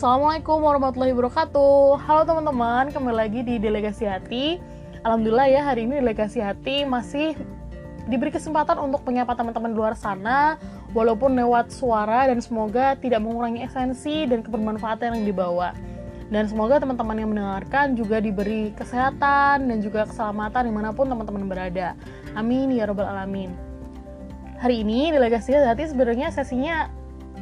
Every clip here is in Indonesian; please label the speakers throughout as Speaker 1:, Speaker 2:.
Speaker 1: Assalamualaikum warahmatullahi wabarakatuh Halo teman-teman, kembali lagi di Delegasi Hati Alhamdulillah ya hari ini Delegasi Hati masih diberi kesempatan untuk menyapa teman-teman luar sana Walaupun lewat suara dan semoga tidak mengurangi esensi dan kebermanfaatan yang dibawa dan semoga teman-teman yang mendengarkan juga diberi kesehatan dan juga keselamatan di mana pun teman-teman berada. Amin ya robbal alamin. Hari ini delegasi hati sebenarnya sesinya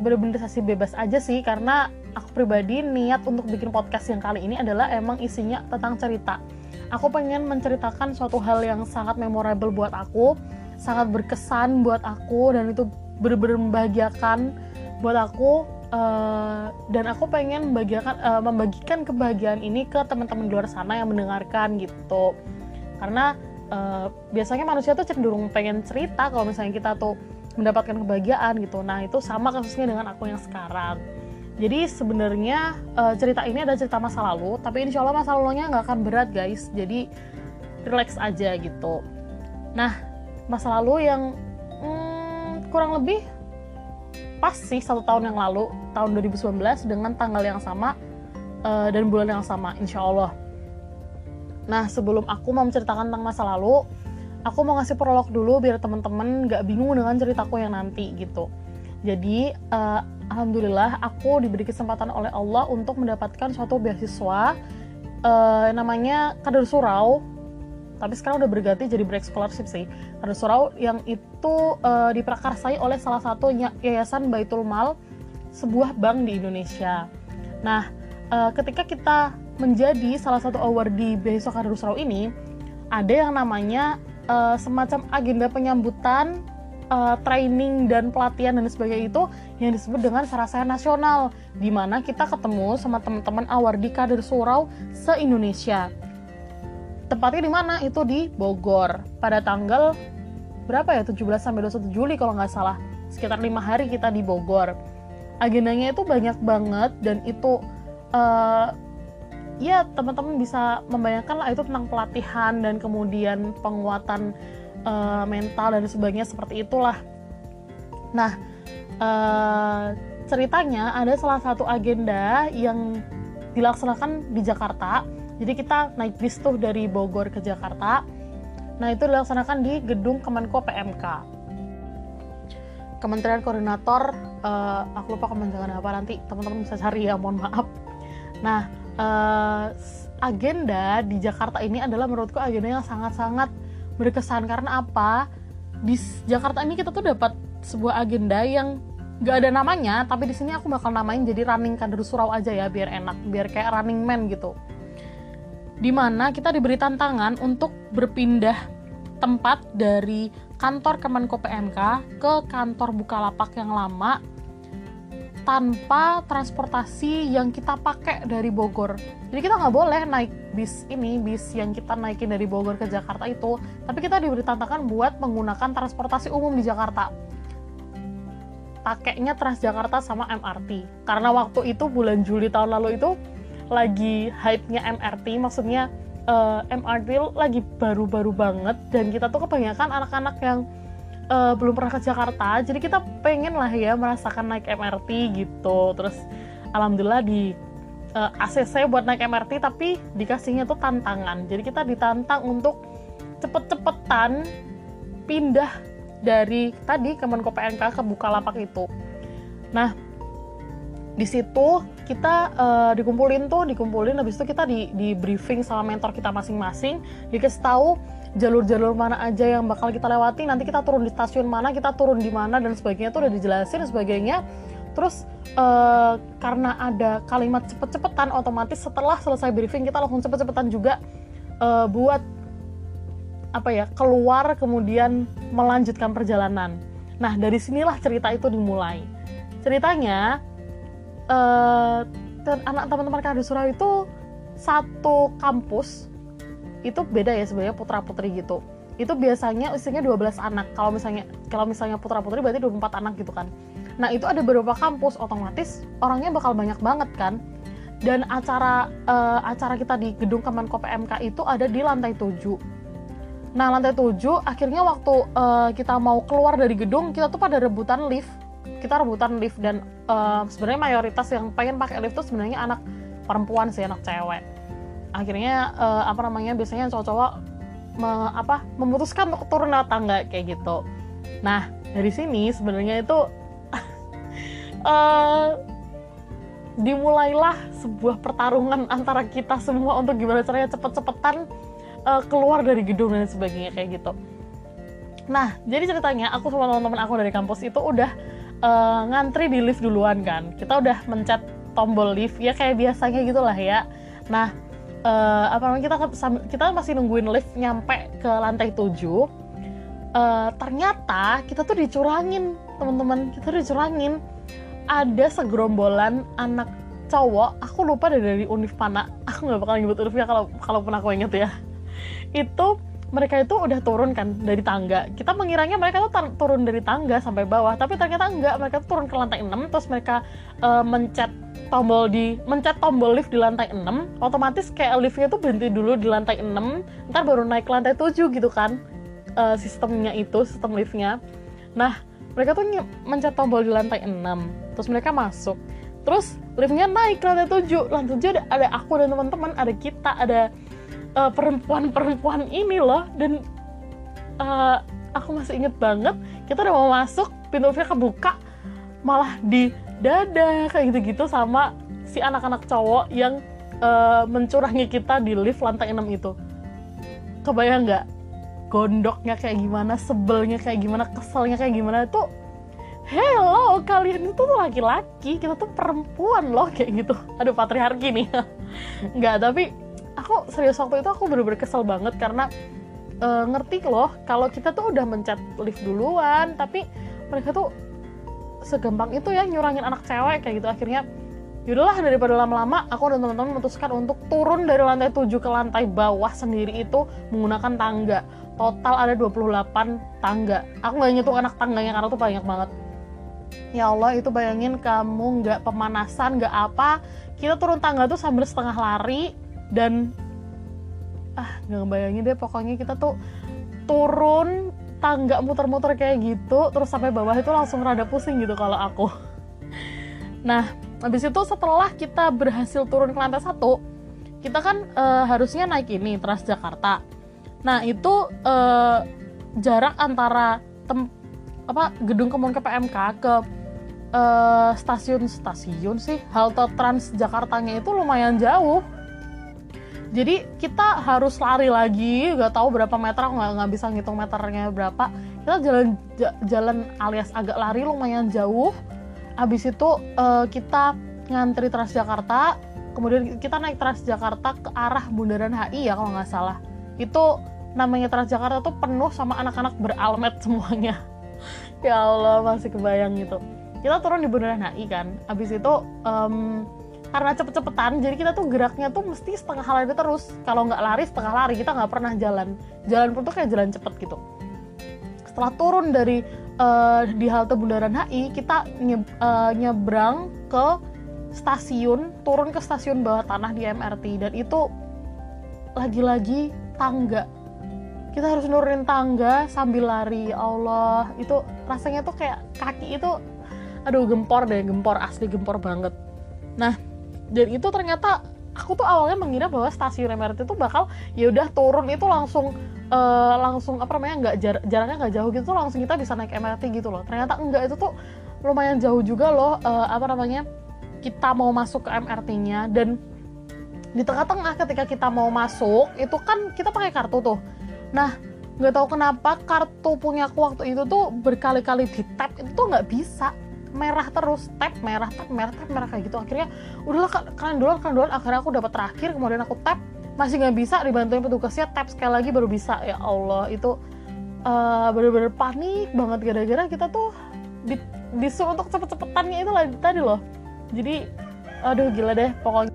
Speaker 1: bener-bener sesi bebas aja sih karena aku pribadi niat untuk bikin podcast yang kali ini adalah emang isinya tentang cerita. Aku pengen menceritakan suatu hal yang sangat memorable buat aku, sangat berkesan buat aku dan itu bener-bener membahagiakan buat aku uh, dan aku pengen membagikan uh, membagikan kebahagiaan ini ke teman-teman luar sana yang mendengarkan gitu. Karena uh, biasanya manusia tuh cenderung pengen cerita kalau misalnya kita tuh mendapatkan kebahagiaan gitu. Nah, itu sama kasusnya dengan aku yang sekarang jadi sebenarnya uh, cerita ini ada cerita masa lalu, tapi insya Allah masa lalunya nggak akan berat guys. Jadi relax aja gitu. Nah masa lalu yang hmm, kurang lebih pas sih satu tahun yang lalu, tahun 2019 dengan tanggal yang sama uh, dan bulan yang sama, insya Allah. Nah sebelum aku mau menceritakan tentang masa lalu, aku mau ngasih prolog dulu biar teman-teman nggak bingung dengan ceritaku yang nanti gitu. Jadi uh, alhamdulillah aku diberi kesempatan oleh Allah untuk mendapatkan suatu beasiswa uh, namanya Kader Surau. Tapi sekarang udah berganti jadi break scholarship sih. Kader Surau yang itu uh, diprakarsai oleh salah satu yayasan Baitul Mal sebuah bank di Indonesia. Nah uh, ketika kita menjadi salah satu awardee beasiswa Kader Surau ini ada yang namanya uh, semacam agenda penyambutan uh, training dan pelatihan dan sebagainya itu yang disebut dengan Sarasaya Nasional di mana kita ketemu sama teman-teman awardi kader surau se-Indonesia. Tempatnya di mana? Itu di Bogor pada tanggal berapa ya 17 sampai 21 Juli kalau nggak salah. Sekitar lima hari kita di Bogor. Agendanya itu banyak banget dan itu uh, ya teman-teman bisa membayangkan lah itu tentang pelatihan dan kemudian penguatan uh, mental dan sebagainya seperti itulah. Nah, uh, ceritanya ada salah satu agenda yang dilaksanakan di Jakarta. Jadi kita naik bis tuh dari Bogor ke Jakarta. Nah, itu dilaksanakan di gedung Kemenko PMK. Kementerian Koordinator, uh, aku lupa kementerian apa nanti teman-teman bisa cari ya, mohon maaf. Nah, uh, agenda di Jakarta ini adalah menurutku agenda yang sangat-sangat berkesan. Karena apa? Di Jakarta ini kita tuh dapat sebuah agenda yang gak ada namanya tapi di sini aku bakal namain jadi running kader surau aja ya biar enak biar kayak running man gitu. Di mana kita diberi tantangan untuk berpindah tempat dari kantor Kemenko PMK ke kantor Bukalapak yang lama tanpa transportasi yang kita pakai dari Bogor. Jadi kita nggak boleh naik bis ini, bis yang kita naikin dari Bogor ke Jakarta itu, tapi kita diberi tantangan buat menggunakan transportasi umum di Jakarta. Pakainya Transjakarta sama MRT. Karena waktu itu bulan Juli tahun lalu itu lagi hype-nya MRT, maksudnya uh, eh, MRT lagi baru-baru banget dan kita tuh kebanyakan anak-anak yang uh, belum pernah ke Jakarta jadi kita pengen lah ya merasakan naik MRT gitu. Terus alhamdulillah di uh, eh, ACC buat naik MRT tapi dikasihnya tuh tantangan. Jadi kita ditantang untuk cepet-cepetan pindah dari tadi Kemenko PNK ke Bukalapak itu. Nah di situ kita uh, dikumpulin tuh dikumpulin habis itu kita di, di briefing sama mentor kita masing-masing dikasih tahu jalur-jalur mana aja yang bakal kita lewati nanti kita turun di stasiun mana kita turun di mana dan sebagainya itu udah dijelasin sebagainya. Terus uh, karena ada kalimat cepet-cepetan otomatis setelah selesai briefing kita langsung cepet-cepetan juga uh, buat apa ya keluar kemudian melanjutkan perjalanan. Nah dari sinilah cerita itu dimulai. Ceritanya uh, anak teman-teman Kado Surau itu satu kampus itu beda ya sebenarnya putra putri gitu. Itu biasanya usianya 12 anak. Kalau misalnya kalau misalnya putra putri berarti 24 anak gitu kan. Nah itu ada beberapa kampus otomatis orangnya bakal banyak banget kan. Dan acara uh, acara kita di gedung Kemenko PMK itu ada di lantai 7 nah lantai 7 akhirnya waktu uh, kita mau keluar dari gedung kita tuh pada rebutan lift. Kita rebutan lift dan uh, sebenarnya mayoritas yang pengen pakai lift tuh sebenarnya anak perempuan sih anak cewek akhirnya uh, apa namanya biasanya cowok-cowok me, apa memutuskan untuk turun tangga kayak gitu nah dari sini sebenarnya itu uh, dimulailah sebuah pertarungan antara kita semua untuk gimana caranya cepet-cepetan uh, keluar dari gedung dan sebagainya kayak gitu. Nah, jadi ceritanya aku sama teman-teman aku dari kampus itu udah uh, ngantri di lift duluan kan. Kita udah mencet tombol lift ya kayak biasanya gitulah ya. Nah, uh, apa namanya kita kita masih nungguin lift nyampe ke lantai 7. Uh, ternyata kita tuh dicurangin teman-teman. Kita dicurangin. Ada segerombolan anak cowok. Aku lupa deh dari univ mana. Aku nggak bakal nyebut univnya kalau kalaupun aku inget ya. Itu mereka itu udah turun kan dari tangga. Kita mengiranya mereka tuh turun dari tangga sampai bawah. Tapi ternyata enggak mereka tuh turun ke lantai 6 terus mereka uh, mencet tombol di mencet tombol lift di lantai 6 otomatis kayak liftnya tuh berhenti dulu di lantai 6 ntar baru naik ke lantai 7 gitu kan uh, sistemnya itu sistem liftnya. Nah mereka tuh mencet tombol di lantai 6 terus mereka masuk. Terus liftnya naik ke lantai 7 lantai 7 ada, ada aku dan teman-teman ada kita ada uh, perempuan-perempuan ini loh dan uh, aku masih inget banget kita udah mau masuk pintu liftnya kebuka malah di dada kayak gitu-gitu sama si anak-anak cowok yang uh, mencurangi kita di lift lantai 6 itu. Kebayang nggak? Gondoknya kayak gimana sebelnya kayak gimana keselnya kayak gimana itu hello kalian itu tuh laki-laki kita tuh perempuan loh kayak gitu. Aduh patriarki nih. Nggak tapi aku serius waktu itu aku bener-bener kesel banget karena uh, ngerti loh kalau kita tuh udah mencet lift duluan tapi mereka tuh segampang itu ya nyurangin anak cewek kayak gitu. Akhirnya yaudahlah daripada lama-lama aku dan teman-teman memutuskan untuk turun dari lantai 7 ke lantai bawah sendiri itu menggunakan tangga. Total ada 28 tangga. Aku nggak ngitung anak tangganya karena tuh banyak banget. Ya Allah itu bayangin kamu nggak pemanasan nggak apa. Kita turun tangga tuh sambil setengah lari dan ah nggak bayangin deh pokoknya kita tuh turun tangga muter-muter kayak gitu terus sampai bawah itu langsung rada pusing gitu kalau aku nah habis itu setelah kita berhasil turun ke lantai satu kita kan uh, harusnya naik ini Transjakarta Nah itu uh, jarak antara tem apa gedung Kemun KPMK ke uh, stasiun stasiun sih halte Trans Jakartanya itu lumayan jauh. Jadi kita harus lari lagi, gak tahu berapa meter, aku nggak bisa ngitung meternya berapa. Kita jalan jalan alias agak lari lumayan jauh. Habis itu uh, kita ngantri Transjakarta, kemudian kita naik Transjakarta ke arah Bundaran HI ya kalau nggak salah. Itu namanya Transjakarta tuh penuh sama anak-anak beralmet semuanya ya Allah masih kebayang gitu kita turun di Bundaran HI kan abis itu um, karena cepet-cepetan jadi kita tuh geraknya tuh mesti setengah lari terus. Kalau nggak lari setengah lari kita nggak pernah jalan. Jalan pun tuh kayak jalan cepet gitu. Setelah turun dari uh, di halte Bundaran HI kita nye, uh, nyebrang ke stasiun turun ke stasiun bawah tanah di MRT dan itu lagi-lagi tangga. Kita harus nurunin tangga sambil lari. Ya Allah itu rasanya tuh kayak kaki itu aduh gempor deh gempor asli gempor banget. Nah dan itu ternyata aku tuh awalnya mengira bahwa stasiun MRT itu bakal ya udah turun itu langsung uh, langsung apa namanya nggak jar jaraknya nggak jauh gitu langsung kita bisa naik MRT gitu loh. Ternyata enggak itu tuh lumayan jauh juga loh uh, apa namanya kita mau masuk ke MRT-nya dan di tengah-tengah ketika kita mau masuk itu kan kita pakai kartu tuh. Nah nggak tahu kenapa kartu punya aku waktu itu tuh berkali-kali di tap itu tuh nggak bisa merah terus tap merah tap merah tap merah kayak gitu. Akhirnya udahlah kalian duluan kalian duluan. Akhirnya aku dapat terakhir kemudian aku tap. Masih nggak bisa dibantuin petugasnya tap sekali lagi baru bisa. Ya Allah itu uh, bener-bener panik banget. Gara-gara kita tuh di, disuruh untuk cepet-cepetannya itu tadi loh. Jadi aduh gila deh pokoknya.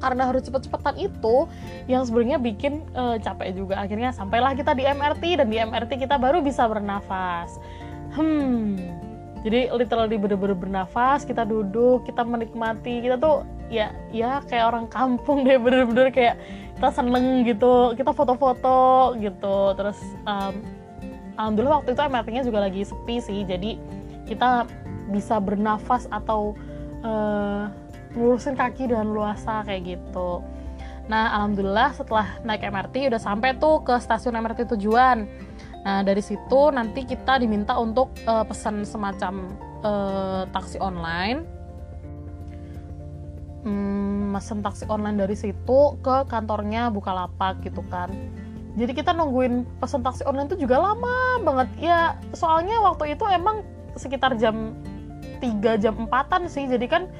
Speaker 1: Karena harus cepet-cepetan itu yang sebenarnya bikin uh, capek juga. Akhirnya sampailah kita di MRT dan di MRT kita baru bisa bernafas. Hmm jadi literally bener-bener bernafas kita duduk kita menikmati. Kita tuh ya ya kayak orang kampung deh bener-bener kayak kita seneng gitu kita foto-foto gitu. Terus um, alhamdulillah waktu itu MRT-nya juga lagi sepi sih. Jadi kita bisa bernafas atau uh, ngelurusin kaki dengan luasa kayak gitu. Nah alhamdulillah setelah naik MRT udah sampai tuh ke stasiun MRT tujuan nah dari situ nanti kita diminta untuk uh, pesan semacam uh, taksi online. Hmm, mesen taksi online dari situ ke kantornya Bukalapak gitu kan. Jadi kita nungguin pesan taksi online itu juga lama banget. Ya soalnya waktu itu emang sekitar jam 3 jam 4an sih. Jadi kan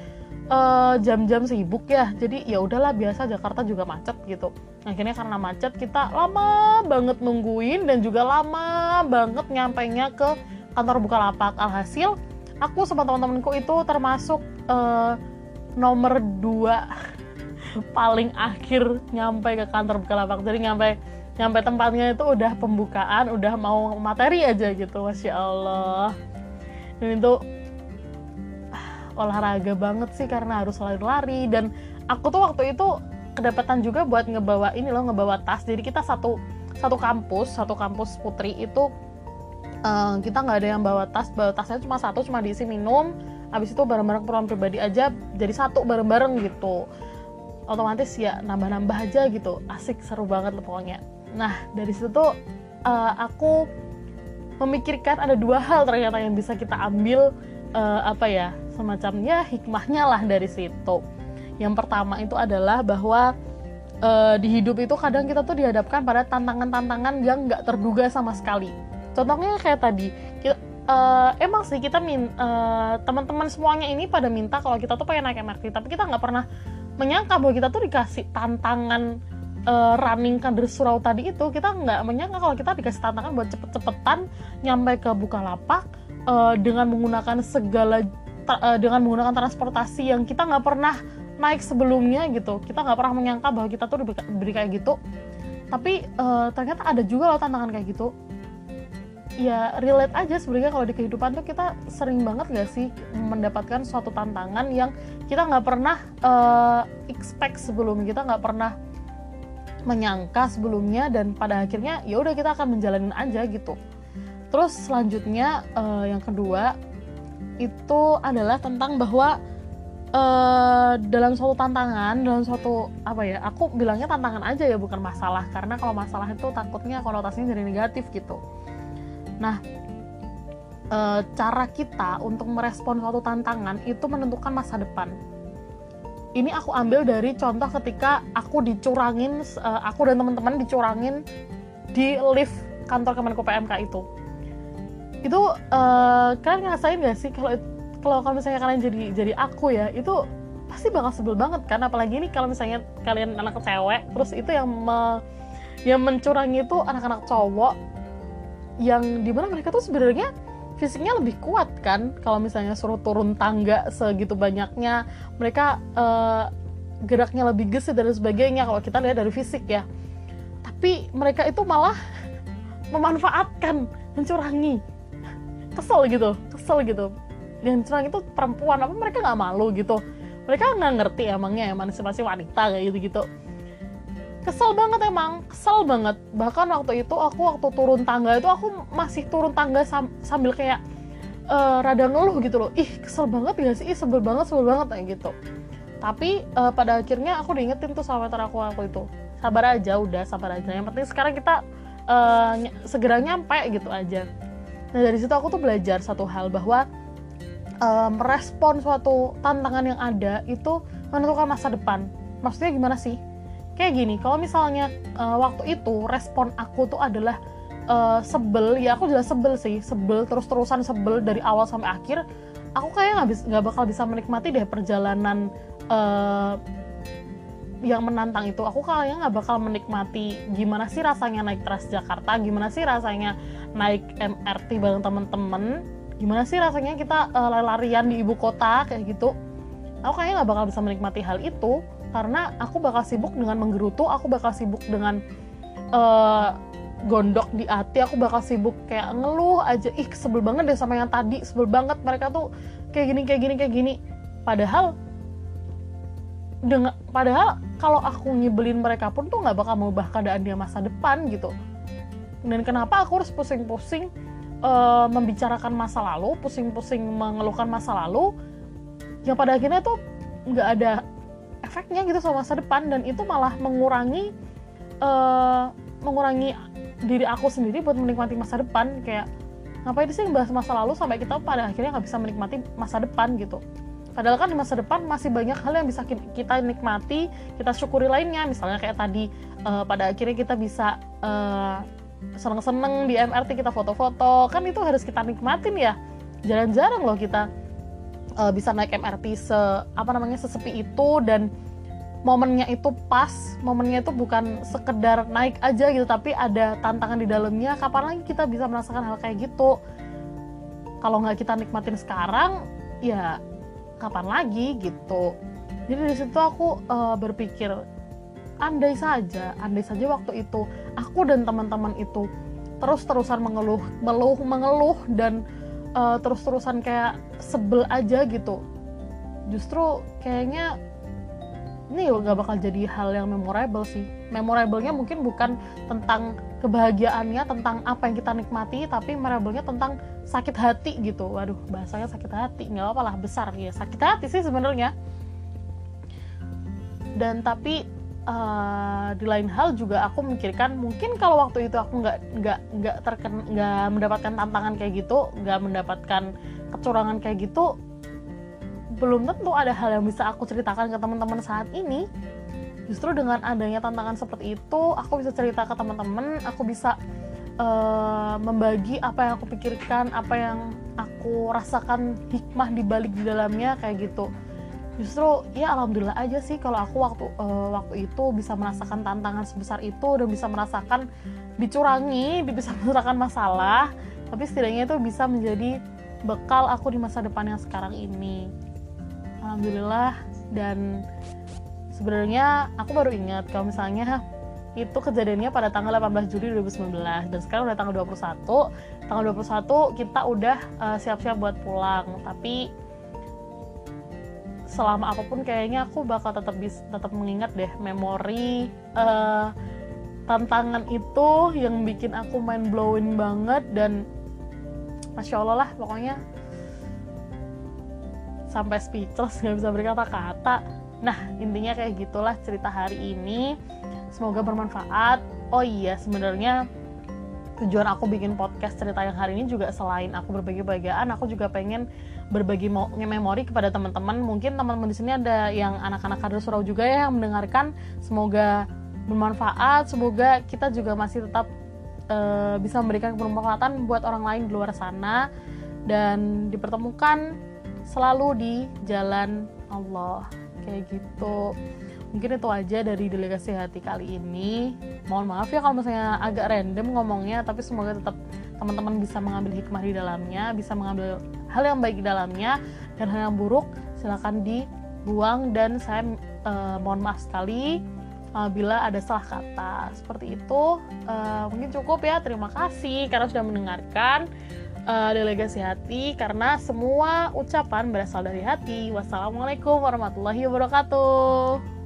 Speaker 1: uh, jam-jam sibuk ya. Jadi ya udahlah biasa Jakarta juga macet gitu. Akhirnya karena macet kita lama banget nungguin dan juga lama banget nyampainya ke kantor Bukalapak. Alhasil aku sama teman-temanku itu termasuk uh, nomor dua paling akhir nyampe ke kantor Bukalapak. Jadi nyampe nyampe tempatnya itu udah pembukaan udah mau materi aja gitu masya Allah. Dan itu olahraga banget sih karena harus lari-lari. Dan aku tuh waktu itu kedapatan juga buat ngebawa ini loh ngebawa tas. Jadi kita satu satu kampus satu kampus putri itu uh, kita nggak ada yang bawa tas. Bawa tasnya cuma satu cuma diisi minum. Habis itu barang-barang keperluan pribadi aja jadi satu bareng-bareng gitu. Otomatis ya nambah-nambah aja gitu. Asik seru banget loh pokoknya. Nah, dari situ tuh uh, aku memikirkan ada dua hal ternyata yang bisa kita ambil uh, apa ya semacamnya hikmahnya lah dari situ. Yang pertama itu adalah bahwa uh, di hidup itu kadang kita tuh dihadapkan pada tantangan-tantangan yang nggak terduga sama sekali. Contohnya kayak tadi, kita, uh, emang sih kita min, uh, teman-teman semuanya ini pada minta kalau kita tuh pengen naik MRT, tapi kita nggak pernah menyangka bahwa kita tuh dikasih tantangan uh, running kader surau tadi itu kita nggak menyangka kalau kita dikasih tantangan buat cepet-cepetan nyampe ke Bukalapak uh, dengan menggunakan segala uh, dengan menggunakan transportasi yang kita nggak pernah naik sebelumnya gitu. Kita nggak pernah menyangka bahwa kita tuh diberi kayak gitu. Tapi uh, ternyata ada juga loh tantangan kayak gitu. Ya relate aja sebenarnya kalau di kehidupan tuh kita sering banget gak sih mendapatkan suatu tantangan yang kita nggak pernah uh, expect sebelum. Kita nggak pernah menyangka sebelumnya dan pada akhirnya ya udah kita akan menjalani aja gitu. Terus selanjutnya uh, yang kedua itu adalah tentang bahwa uh, dalam suatu tantangan dalam suatu apa ya aku bilangnya tantangan aja ya bukan masalah. Karena kalau masalah itu takutnya konotasinya jadi negatif gitu. Nah uh, cara kita untuk merespon suatu tantangan itu menentukan masa depan. Ini aku ambil dari contoh ketika aku dicurangin uh, aku dan teman-teman dicurangin di lift kantor Kemenko PMK itu itu uh, kalian ngerasain gak sih kalau kalau misalnya kalian jadi jadi aku ya itu pasti bakal sebel banget kan? Apalagi ini kalau misalnya kalian anak cewek terus itu yang me, yang mencurangi itu anak-anak cowok yang di mana mereka tuh sebenarnya fisiknya lebih kuat kan? Kalau misalnya suruh turun tangga segitu banyaknya mereka uh, geraknya lebih gesit dan sebagainya kalau kita lihat dari fisik ya. Tapi mereka itu malah memanfaatkan mencurangi kesel gitu kesel gitu. Yang curang itu perempuan apa mereka nggak malu gitu? Mereka nggak ngerti emangnya emang masih wanita kayak gitu gitu. Kesel banget emang kesel banget. Bahkan waktu itu aku waktu turun tangga itu aku masih turun tangga sam sambil kayak uh, rada ngeluh gitu loh. Ih kesel banget ya sih? Ih sebel banget sebel banget kayak gitu. Tapi uh, pada akhirnya aku diingetin tuh sama aku aku itu. Sabar aja udah sabar aja. Yang penting sekarang kita uh, segera nyampe gitu aja nah dari situ aku tuh belajar satu hal bahwa uh, merespon suatu tantangan yang ada itu menentukan masa depan. Maksudnya gimana sih? Kayak gini kalau misalnya uh, waktu itu respon aku tuh adalah uh, sebel ya aku jelas sebel sih sebel terus terusan sebel dari awal sampai akhir aku kayak nggak nggak bakal bisa menikmati deh perjalanan uh, yang menantang itu. Aku kayaknya nggak bakal menikmati gimana sih rasanya naik Transjakarta gimana sih rasanya naik MRT bareng temen-temen. Gimana sih rasanya kita uh, larian di ibu kota kayak gitu? Aku kayaknya nggak bakal bisa menikmati hal itu karena aku bakal sibuk dengan menggerutu aku bakal sibuk dengan uh, gondok di hati aku bakal sibuk kayak ngeluh aja. Ih sebel banget deh sama yang tadi sebel banget. Mereka tuh kayak gini kayak gini kayak gini. Padahal dengan padahal kalau aku nyebelin mereka pun tuh nggak bakal mengubah keadaan dia masa depan gitu dan kenapa aku harus pusing-pusing uh, membicarakan masa lalu pusing-pusing mengeluhkan masa lalu yang pada akhirnya tuh nggak ada efeknya gitu sama masa depan. Dan itu malah mengurangi uh, mengurangi diri aku sendiri buat menikmati masa depan. Kayak ngapain sih bahas masa lalu sampai kita pada akhirnya nggak bisa menikmati masa depan? gitu. Padahal kan di masa depan masih banyak hal yang bisa kita nikmati, kita syukuri lainnya. Misalnya kayak tadi uh, pada akhirnya kita bisa uh, seneng-seneng di MRT kita foto-foto, kan itu harus kita nikmatin ya. Jarang-jarang loh kita uh, bisa naik MRT se apa namanya sesepi itu dan momennya itu pas, momennya itu bukan sekedar naik aja gitu, tapi ada tantangan di dalamnya. Kapan lagi kita bisa merasakan hal kayak gitu? Kalau nggak kita nikmatin sekarang, ya kapan lagi gitu jadi di situ aku uh, berpikir andai saja andai saja waktu itu aku dan teman-teman itu terus-terusan mengeluh meluh mengeluh dan uh, terus-terusan kayak sebel aja gitu. Justru kayaknya ini gak bakal jadi hal yang memorable sih. Memorablenya mungkin bukan tentang kebahagiaannya tentang apa yang kita nikmati tapi memorablenya tentang sakit hati gitu. Waduh bahasanya sakit hati nggak apa lah besar. Ya sakit hati sih sebenarnya. Dan tapi uh, di lain hal juga aku memikirkan mungkin kalau waktu itu aku nggak nggak nggak terken nggak mendapatkan tantangan kayak gitu nggak mendapatkan kecurangan kayak gitu belum tentu ada hal yang bisa aku ceritakan ke teman-teman saat ini. Justru dengan adanya tantangan seperti itu aku bisa cerita ke teman-teman aku bisa uh, membagi apa yang aku pikirkan apa yang aku rasakan hikmah di balik di dalamnya kayak gitu justru ya alhamdulillah aja sih kalau aku waktu uh, waktu itu bisa merasakan tantangan sebesar itu dan bisa merasakan dicurangi bisa merasakan masalah tapi setidaknya itu bisa menjadi bekal aku di masa depan yang sekarang ini. Alhamdulillah dan sebenarnya aku baru ingat kalau misalnya itu kejadiannya pada tanggal 18 Juli 2019 dan sekarang udah tanggal 21 tanggal 21 kita udah uh, siap-siap buat pulang tapi selama apa pun kayaknya aku bakal tetap bis tetap mengingat deh memori uh, tantangan itu yang bikin aku mind blowing banget dan masya allah lah pokoknya sampai speechless nggak bisa berkata-kata. Nah intinya kayak gitulah cerita hari ini. Semoga bermanfaat. Oh iya sebenarnya tujuan aku bikin podcast cerita yang hari ini juga selain aku berbagi bagian aku juga pengen berbagi memori kepada teman-teman. Mungkin teman-teman di sini ada yang anak-anak kader surau juga ya yang mendengarkan. Semoga bermanfaat semoga kita juga masih tetap uh, bisa memberikan bermanfaatan buat orang lain di luar sana. Dan dipertemukan selalu di jalan Allah. Kayak gitu mungkin itu aja dari delegasi hati kali ini. Mohon maaf ya kalau misalnya agak random ngomongnya tapi semoga tetap teman-teman bisa mengambil hikmah di dalamnya bisa mengambil hal yang baik di dalamnya dan hal yang buruk silahkan dibuang. Dan saya uh, mohon maaf sekali uh, bila ada salah kata. Seperti itu uh, mungkin cukup ya. Terima kasih karena sudah mendengarkan uh, delegasi hati. Karena semua ucapan berasal dari hati. Wassalamualaikum warahmatullahi wabarakatuh.